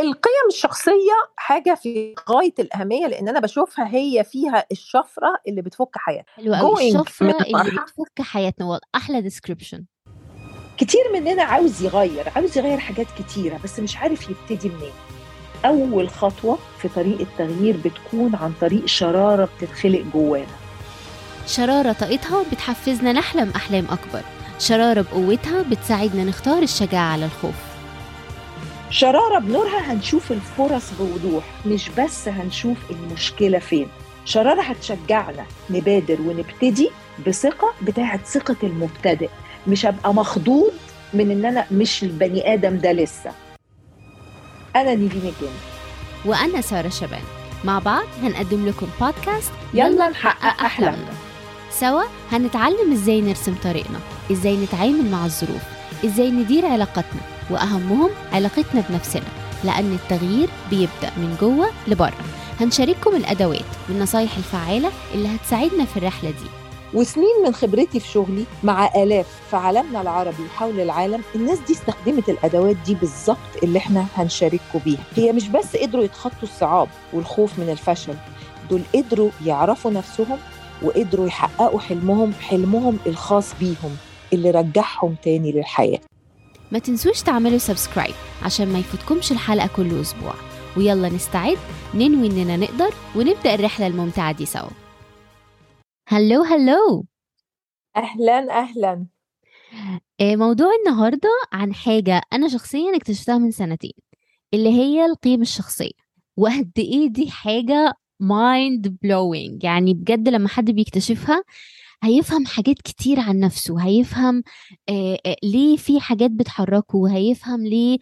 القيم الشخصية حاجة في غاية الأهمية لأن أنا بشوفها هي فيها الشفرة اللي بتفك حياتنا. حلو قوي الشفرة اللي بتفك حياتنا. والله أحلى ديسكريبشن كتير مننا عاوز يغير عاوز يغير حاجات كتيرة بس مش عارف يبتدي منين. أول خطوة في طريق التغيير بتكون عن طريق شرارة بتتخلق جوانا. شرارة طاقتها بتحفزنا نحلم أحلام أكبر. شرارة بقوتها بتساعدنا نختار الشجاعة على الخوف. شرارة بنورها هنشوف الفرص بوضوح مش بس هنشوف المشكلة فين. شرارة هتشجعنا نبادر ونبتدي بثقة بتاعت ثقة المبتدئ. مش هبقى مخضوض من إن أنا مش البني آدم ده لسه. أنا نيفين الجن وأنا سارة شبان. مع بعض هنقدم لكم بودكاست يلا نحقق أحلامنا. سوا هنتعلم إزاي نرسم طريقنا إزاي نتعامل مع الظروف إزاي ندير علاقاتنا. وأهمهم علاقتنا بنفسنا لأن التغيير بيبدأ من جوه لبره. هنشارككم الأدوات والنصايح الفعالة اللي هتساعدنا في الرحلة دي. وسنين من خبرتي في شغلي مع آلاف في عالمنا العربي وحول العالم الناس دي استخدمت الأدوات دي بالظبط اللي إحنا هنشارككم بيها. هي مش بس قدروا يتخطوا الصعاب والخوف من الفشل دول قدروا يعرفوا نفسهم وقدروا يحققوا حلمهم حلمهم الخاص بيهم اللي رجعهم تاني للحياة. ما تنسوش تعملوا سبسكرايب عشان ما يفوتكمش الحلقة كل أسبوع. ويلا نستعد ننوي إننا نقدر ونبدأ الرحلة الممتعة دي سوا. هلو هلو. أهلا أهلا. آه، موضوع النهارده عن حاجة أنا شخصيا اكتشفتها من سنتين اللي هي القيم الشخصية. وقد إيه دي حاجة mind blowing يعني بجد لما حد بيكتشفها هيفهم حاجات كتير عن نفسه هيفهم ليه في حاجات بتحركه هيفهم ليه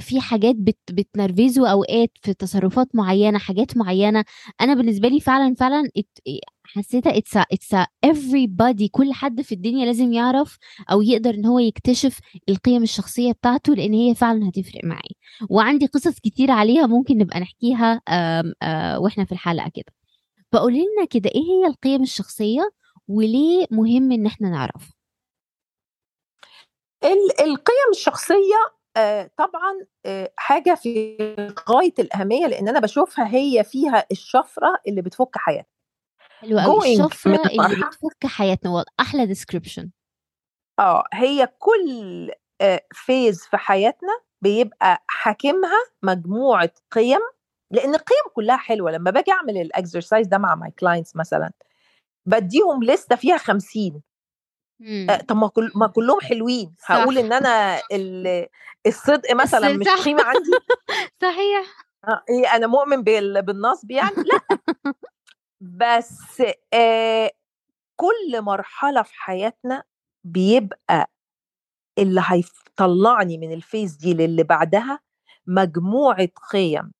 في حاجات بت بتنرفزه أوقات في تصرفات معينة حاجات معينة. أنا بالنسبة لي فعلا فعلا حسيتها it's it's everybody كل حد في الدنيا لازم يعرف أو يقدر إن هو يكتشف القيم الشخصية بتاعته لأن هي فعلا هتفرق معاه وعندي قصص كتير عليها ممكن نبقى نحكيها آم، آه، وإحنا في الحلقة كده. فقولي لنا كده إيه هي القيم الشخصية؟ وليه مهم إن إحنا نعرف ال- القيم الشخصية آه، طبعا آه، حاجة في غاية الأهمية لأن أنا بشوفها هي فيها الشفرة اللي بتفك حياتنا. حلو قوي الشفرة اللي بتفك حياتنا. والله أحلى ديسكريبشن آه هي كل phase في حياتنا بيبقى حاكمها مجموعة قيم لأن القيم كلها حلوة. لما باجي أعمل ال exercise ده مع my clients مثلا بديهم لستة فيها خمسين. آه، طب ما كل ما كلهم حلوين. صح. هقول إن أنا ال- الصدق مثلا مش. قيمة عندي. صحيح. آه، إيه أنا مؤمن بال- بالنصب يعني؟ لأ. بس آه كل مرحلة في حياتنا بيبقى اللي هيطلعني من الفيز دي للي بعدها مجموعة قيم.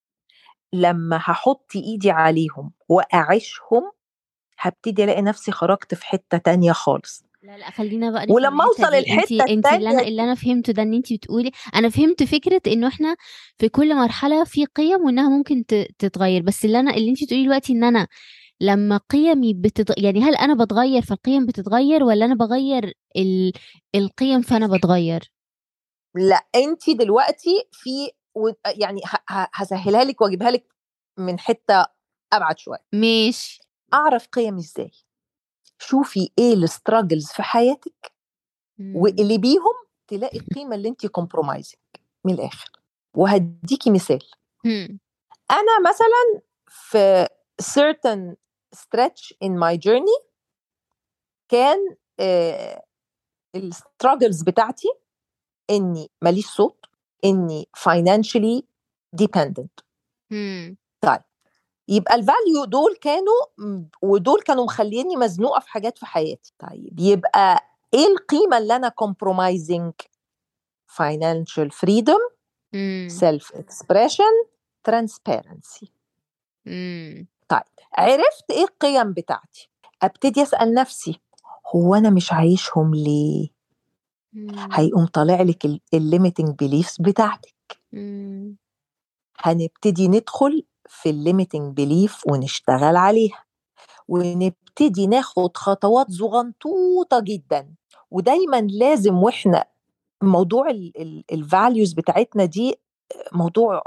لما هحط إيدي عليهم وأعيشهم هبتدي ألاقي نفسي خرجت في حتة تانية خالص. لا لا خلينا بقى ولما أوصل. الحته انت انت اللي أنا اللي أنا فهمته ده إن انت بتقولي أنا فهمت فكرة إنه إحنا في كل مرحلة في قيم وإنها ممكن تتغير. بس اللي أنا اللي انت بتقولي دلوقتي إن أنا لما قيمي بتتغ... يعني هل أنا بتغير فالقيم بتتغير ولا أنا بغير ال... القيم فأنا بتغير؟ لا انت دلوقتي في و- يعني ه- هسهلها لك وأجيبها لك من حتة أبعد شوية. ماشي. أعرف قيمي إزاي شوفي إيه ال struggles في حياتك مم. وقلبيهم تلاقي القيمة اللي انت compromising من الآخر وهديكي مثال مم. أنا مثلا في certain stretch in my journey كان ال struggles بتاعتي إني ماليش صوت إني financially dependent مم. يبقى ال value دول كانوا ودول كانوا مخليني مزنوقة في حاجات في حياتي طيب يبقى إيه القيمة اللي أنا financial freedom مم. self expression transparency مم. عرفت إيه القيم بتاعتي أبتدي أسأل نفسي هو أنا مش عايشهم ليه مم. هيقوم طالع لك ال limiting beliefs بتاعتك مم. هنبتدي ندخل في ال limiting belief ونشتغل عليها. ونبتدي ناخد خطوات زغنطوطة جدا. ودايما لازم وإحنا موضوع الفاليوز بتاعتنا دي موضوع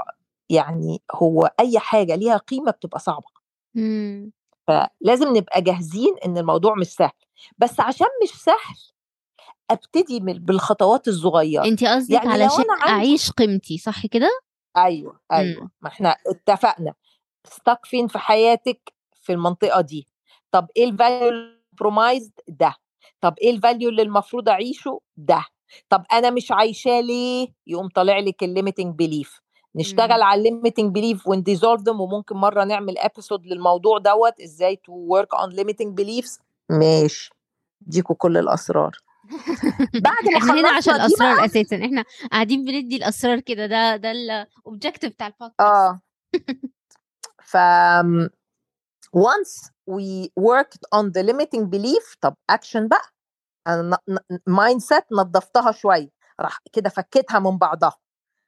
يعني هو أي حاجة ليها قيمة بتبقى صعبة. مم. فلازم نبقى جاهزين إن الموضوع مش سهل. بس عشان مش سهل أبتدي بالخطوات الصغيرة. انت قصدك يعني علشان أنا عندي- أعيش قيمتي صح كده؟ أيوه أيوه ما إحنا اتفقنا. stuck فين في حياتك؟ في المنطقة دي. طب إيه ال value ال compromised ده. طب إيه ال value اللي المفروض أعيشه؟ ده. طب أنا مش عايشاه ليه؟ يقوم طالع لك ال limiting belief نشتغل على ال limiting belief ون dissolve them وممكن مرة نعمل episode للموضوع دوت إزاي to work on limiting beliefs ماشي. ديكوا كل الأسرار. بعد ما إحنا هنا عشان الأسرار أساسا. إحنا قاعدين بندي الأسرار كده ده ده ال objective بتاع البودكاست آه. ف once we worked on the limiting belief طب اكشن بقى. أنا mindset نظفتها شوية. راح كده فكيتها من بعضها.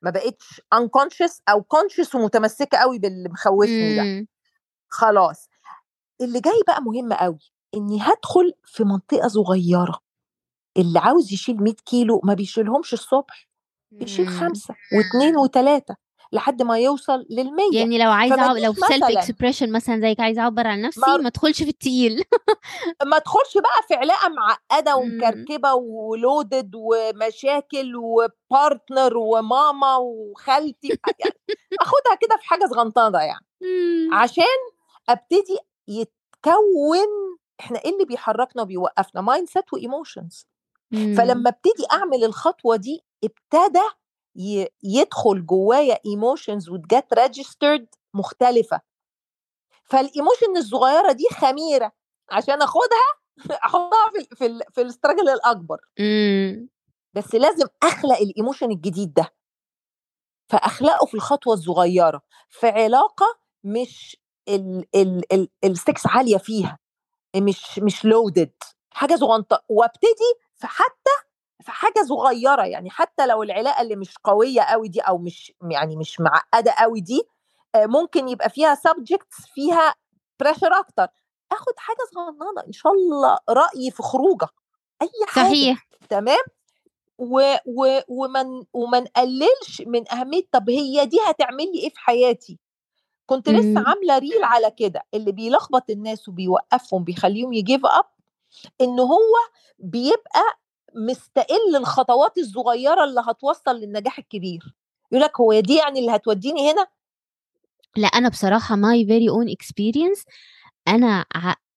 ما بقتش unconscious أو conscious ومتمسكة قوي باللي مخوفني ده. خلاص. اللي جاي بقى مهم قوي إني هدخل في منطقة صغيرة. اللي عاوز يشيل 100 كيلو ما بيشيلهمش الصبح بيشيل مم. خمسة واثنين وثلاثة لحد ما يوصل للمية يعني لو عايزه. لو في self expression مثلا زيك عايزه أعبر عن نفسي ما- ادخلش في التقيل ما تدخلش بقى في علاقة معقدة مم. ومكركبة و loaded ومشاكل و partner وماما وخالتي يعني آخدها كده في حاجة صغنطانة يعني. عشان أبتدي يتكون إحنا إيه اللي بيحركنا وبيوقفنا mindset و emotions مم. فلما ابتدي أعمل الخطوة دي ابتدى يدخل جوايا ايموشنز وتجت ريجسترد مختلفة فالايموشن الصغيرة دي خميرة عشان أخدها أحطها في ال في ال في الاستراجل الأكبر مم. بس لازم أخلق الايموشن الجديد ده فأخلقه في الخطوة الصغيرة في علاقة مش ال ال ال السكس عالية فيها مش مش لودد حاجة صغنطة وابتدي في حتى في حاجة صغيرة يعني حتى لو العلاقة اللي مش قوية قوي دي أو مش يعني مش معقدة قوي دي ممكن يبقى فيها subjects فيها pressure أكتر. آخد حاجة صغننة إن شاء الله رأيي في خروجة أي حاجة صحيح. تمام؟ و و ومن وما نقللش من أهمية طب هي دي هتعمل لي إيه في حياتي؟ كنت لسه مم. عاملة reel على كده اللي بيلخبط الناس وبيوقفهم بيخليهم ي give up إن هو بيبقى مستقل الخطوات الصغيرة اللي هتوصل للنجاح الكبير. يقول لك هو دي يعني اللي هتوديني هنا؟ لا أنا بصراحة my very own experience أنا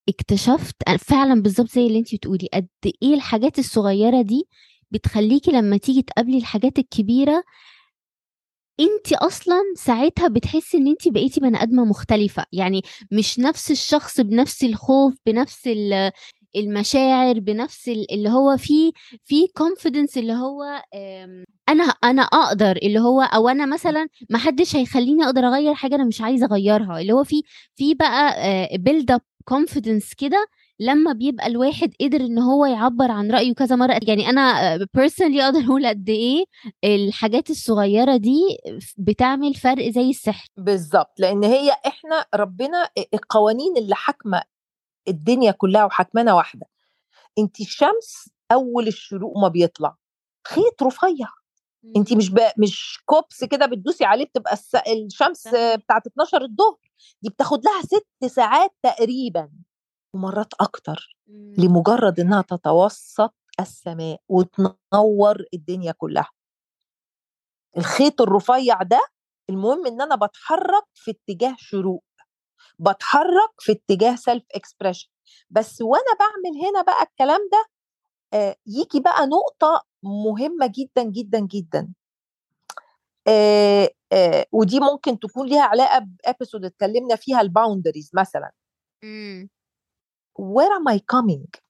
اكتشفت فعلا بالظبط زي اللي انت بتقولي قد إيه الحاجات الصغيرة دي بتخليكي لما تيجي تقابلي الحاجات الكبيرة انت أصلا ساعتها بتحسي إن انت بقيتي بني آدمة مختلفة. يعني مش نفس الشخص بنفس الخوف بنفس المشاعر بنفس ال- اللي هو فيه في confidence اللي هو أنا أنا أقدر اللي هو أو أنا مثلا ما حدش هيخليني أقدر أغير حاجة أنا مش عايزة أغيرها. اللي هو في في بقى build up confidence كده لما بيبقى الواحد قدر إن هو يعبر عن رأيه كذا مرة. يعني أنا personally أقدر أقول قد إيه الحاجات الصغيرة دي بتعمل فرق زي السحر. بالظبط لأن هي إحنا ربنا القوانين اللي حاكمة الدنيا كلها وحاكمانا واحدة. انت الشمس أول الشروق ما بيطلع. خيط رفيع. انت مش ب... مش كوبس كده بتدوسي عليه بتبقى الس... الشمس. بتاعت 12 الظهر دي بتاخد لها ست ساعات تقريبا ومرات أكتر لمجرد إنها تتوسط السماء وتنور الدنيا كلها. الخيط الرفيع ده المهم إن أنا بتحرك في اتجاه شروق. بتحرك في اتجاه self expression بس وأنا بعمل هنا بقى الكلام ده آه يجي بقى نقطة مهمة جدا جدا جدا. آه آه ودي ممكن تكون ليها علاقة ب episode اتكلمنا فيها ال boundaries مثلا. where am I coming?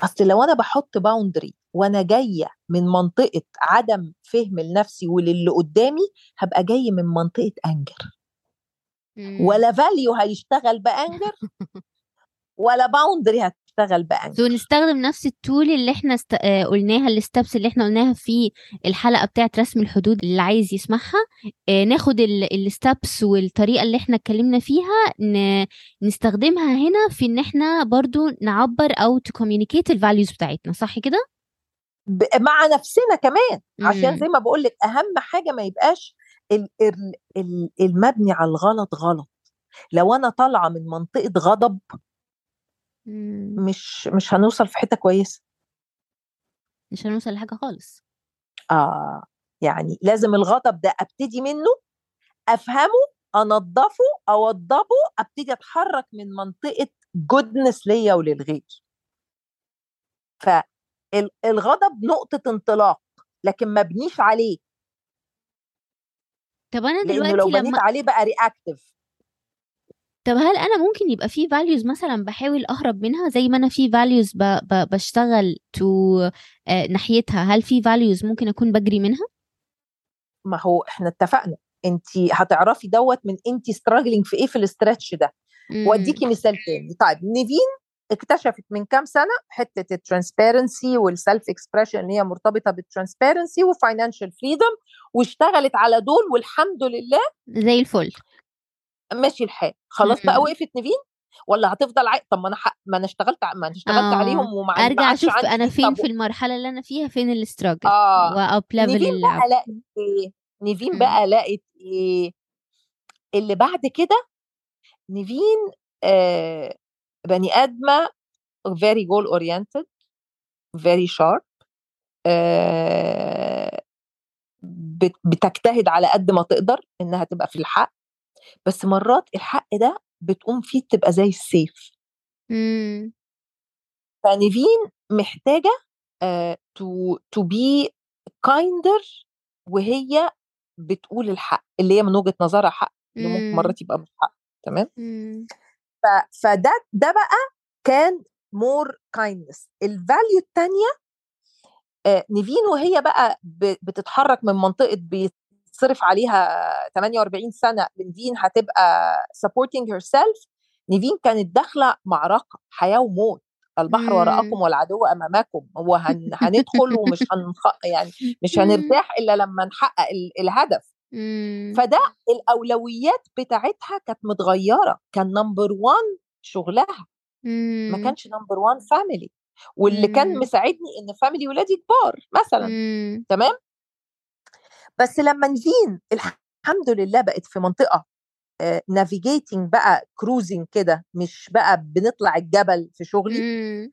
أصل لو أنا بحط boundary وأنا جاية من منطقة عدم فهم لنفسي وللي قدامي هبقى جاي من منطقة anger. ولا value هيشتغل ب anger ولا boundary هتشتغل ب anger so نستخدم نفس ال tool اللي إحنا است... آه، قلناها ال steps اللي إحنا قلناها في الحلقة بتاعه رسم الحدود اللي عايز يسمعها. آه، ناخد ال steps والطريقة اللي إحنا اتكلمنا فيها ن... نستخدمها هنا في ان إحنا برضو نعبر أو ت communicate ال values بتاعتنا صح كده؟ ب- مع نفسنا كمان. عشان. زي ما بقول لك أهم حاجة ما يبقاش ال- ال- ال- المبني على الغلط غلط. لو أنا طالعة من منطقة غضب مم. مش مش هنوصل في حتة كويسة. مش هنوصل لحاجة خالص. آه يعني لازم الغضب ده أبتدي منه أفهمه أنضفه أوضبه أبتدي أتحرك من منطقة goodness ليا وللغير. فالغضب نقطة انطلاق لكن ما بنيش عليه. طب أنا دلوقتي لو بنيت لما عليه بقى reactive طب هل أنا ممكن يبقى في values مثلا بحاول أهرب منها زي ما أنا في values ب... ب... بشتغل to آه ناحيتها؟ هل في values ممكن أكون بجري منها؟ ما هو إحنا اتفقنا. انت هتعرفي دوت من انت struggling في إيه في ال stretch ده. مم. واديكي مثال تاني. طيب نيفين اكتشفت من كام سنة حتة ال transparency وال self expression اللي هي مرتبطة بال transparency و financial freedom واشتغلت على دول والحمد لله زي الفل. ماشي الحال. خلاص بقى. وقفت نيفين ولا هتفضل عاي... طب ما أنا حق... ما أنا اشتغلت ما أنا اشتغلت آه. عليهم وما ما أرجع أشوف أنا فين في المرحلة اللي أنا فيها؟ فين ال struggle آه. و up level نيفين اللعب بقى لقت إيه؟ نيفين. بقى لقت إيه؟ اللي بعد كده نيفين آه بني آدمة very goal oriented very sharp آه بت- بتجتهد على قد ما تقدر إنها تبقى في الحق بس مرات الحق ده بتقوم فيه تبقى زي السيف مم. فنيفين محتاجة to to be kinder وهي بتقول الحق اللي هي من وجهة نظرها حق اللي ممكن مم. مرات يبقى مش حق تمام مم. ف- فده ده بقى كان more kindness ال value الثانية نيفين وهي بقى بتتحرك من منطقة بيتصرف عليها 48 سنة نيفين هتبقى supporting herself. نيفين كانت داخلة معركة حياة وموت. البحر. وراءكم والعدو أمامكم وهندخل ومش هنخ... يعني مش هنرتاح إلا لما نحقق ال- الهدف. مم. فده الأولويات بتاعتها كانت متغيرة كان number 1 شغلها ما مم. كانش number 1 family واللي كان مم. مساعدني إن family ولادي كبار مثلا مم. تمام بس لما نفين الحمد لله بقت في منطقة navigating بقى cruising كده مش بقى بنطلع الجبل في شغلي مم.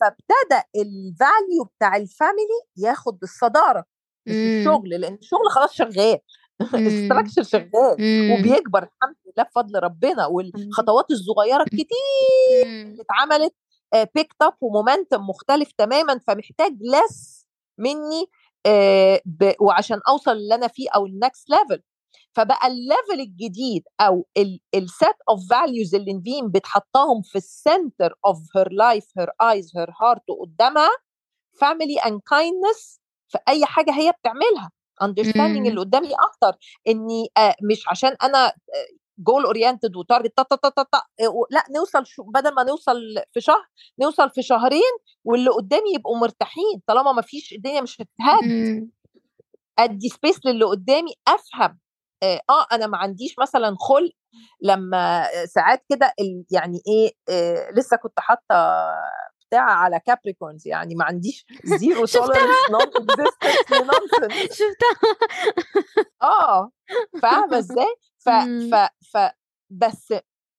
فابتدى ال value بتاع ال family ياخد الصدارة مش مم. الشغل لأن الشغل خلاص شغال مم. ال structure شغال مم. وبيكبر الحمد لله بفضل ربنا والخطوات الصغيرة الكتير. اللي اتعملت pick up و momentum مختلف تماما فمحتاج less مني آه، وعشان أوصل اللي أنا فيه أو ال next level فبقى ال level الجديد أو ال set of values اللي نفين بتحطهم في ال center of her life her eyes her heart قدامها family and kindness في أي حاجة هي بتعملها اندرستاندينج مم. اللي قدامي أكتر إني آه، مش عشان أنا goal oriented و target تا تا تا تا تا آه، لأ نوصل شو بدل ما نوصل في شهر نوصل في شهرين واللي قدامي يبقوا مرتاحين طالما ما فيش الدنيا مش هتتهد مم. أدي space للي قدامي أفهم آه آه، أنا ما عنديش مثلا خلق لما ساعات كده يعني إيه آه لسه كنت حاطة بتاع على Capricorns يعني ما عنديش zero. tolerance non existence ل nonsense شفتها آه فاهمة إزاي ف مم. ف ف بس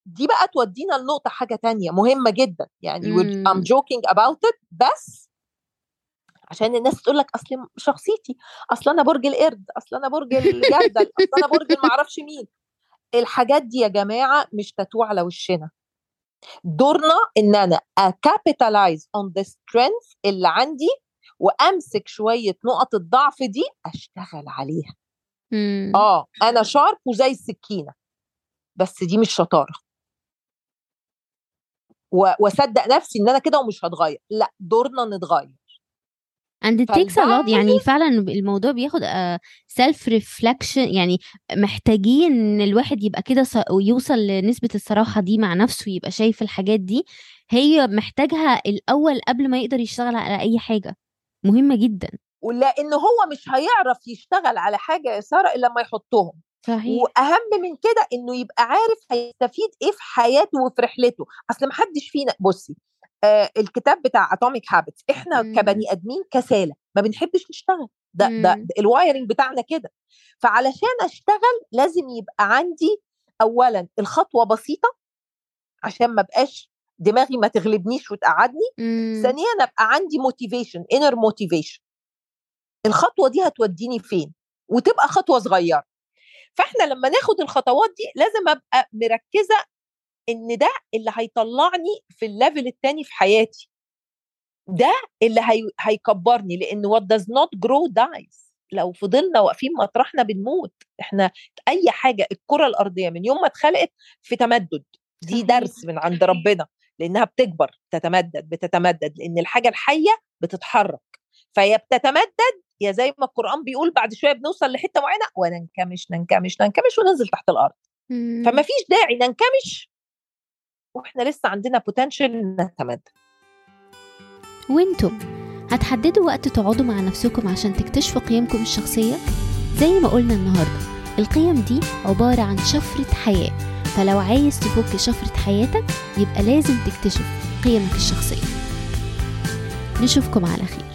دي بقى تودينا لنقطة حاجة تانية مهمة جدا يعني I'm مم. joking about it بس عشان الناس تقول لك أصل شخصيتي أصل أنا برج القرد أصل أنا برج الجردل أصل أنا برج المعرفش مين الحاجات دي يا جماعة مش تاتو على وشنا دورنا إن أنا أ capitalize on the strength اللي عندي وأمسك شوية نقط الضعف دي أشتغل عليها. مم. آه أنا شارب وزي السكينة بس دي مش شطارة. وأصدق نفسي إن أنا كده ومش هتغير لأ دورنا نتغير. And it takes a lot. يعني فعلا الموضوع بياخد self reflection يعني محتاجين إن الواحد يبقى كده ويوصل لنسبة الصراحة دي مع نفسه يبقى شايف الحاجات دي. هي محتاجها الأول قبل ما يقدر يشتغل على أي حاجة. مهمة جدا. ولأن هو مش هيعرف يشتغل على حاجة يا سارة إلا لما يحطهم. صحيح. وأهم من كده إنه يبقى عارف هيستفيد إيه في حياته وفي رحلته. أصل محدش فينا بصي آه الكتاب بتاع Atomic Habits إحنا مم. كبني آدمين كسالى ما بنحبش نشتغل ده ده, مم. ده ال wiring بتاعنا كده فعلشان أشتغل لازم يبقى عندي اولا الخطوة بسيطة عشان ما بقاش دماغي ما تغلبنيش وتقعدني مم. ثانيا أبقى عندي motivation inner motivation الخطوة دي هتوديني فين وتبقى خطوة صغيرة فإحنا لما ناخد الخطوات دي لازم أبقى مركزة إن ده اللي هيطلعني في ال level التاني في حياتي. ده اللي هي... هيكبرني لأن what does not grow dies. لو فضلنا واقفين مطرحنا بنموت. إحنا أي حاجة الكرة الأرضية من يوم ما اتخلقت في تمدد. دي. درس من عند ربنا لأنها بتكبر بتتمدد بتتمدد لأن الحاجة الحية بتتحرك. فهي بتتمدد يا زي ما القرآن بيقول بعد شوية بنوصل لحتة معينة وننكمش ننكمش ننكمش وننزل تحت الأرض. مم. فما فيش داعي ننكمش. وإحنا لسه عندنا بوتنشال نتمدد وأنتم هتحددوا وقت تقعدوا مع نفسكم عشان تكتشفوا قيمكم الشخصية؟ زي ما قلنا النهاردة القيم دي عبارة عن شفرة حياة فلو عايز تفك شفرة حياتك يبقى لازم تكتشف قيمك الشخصية. نشوفكم على خير.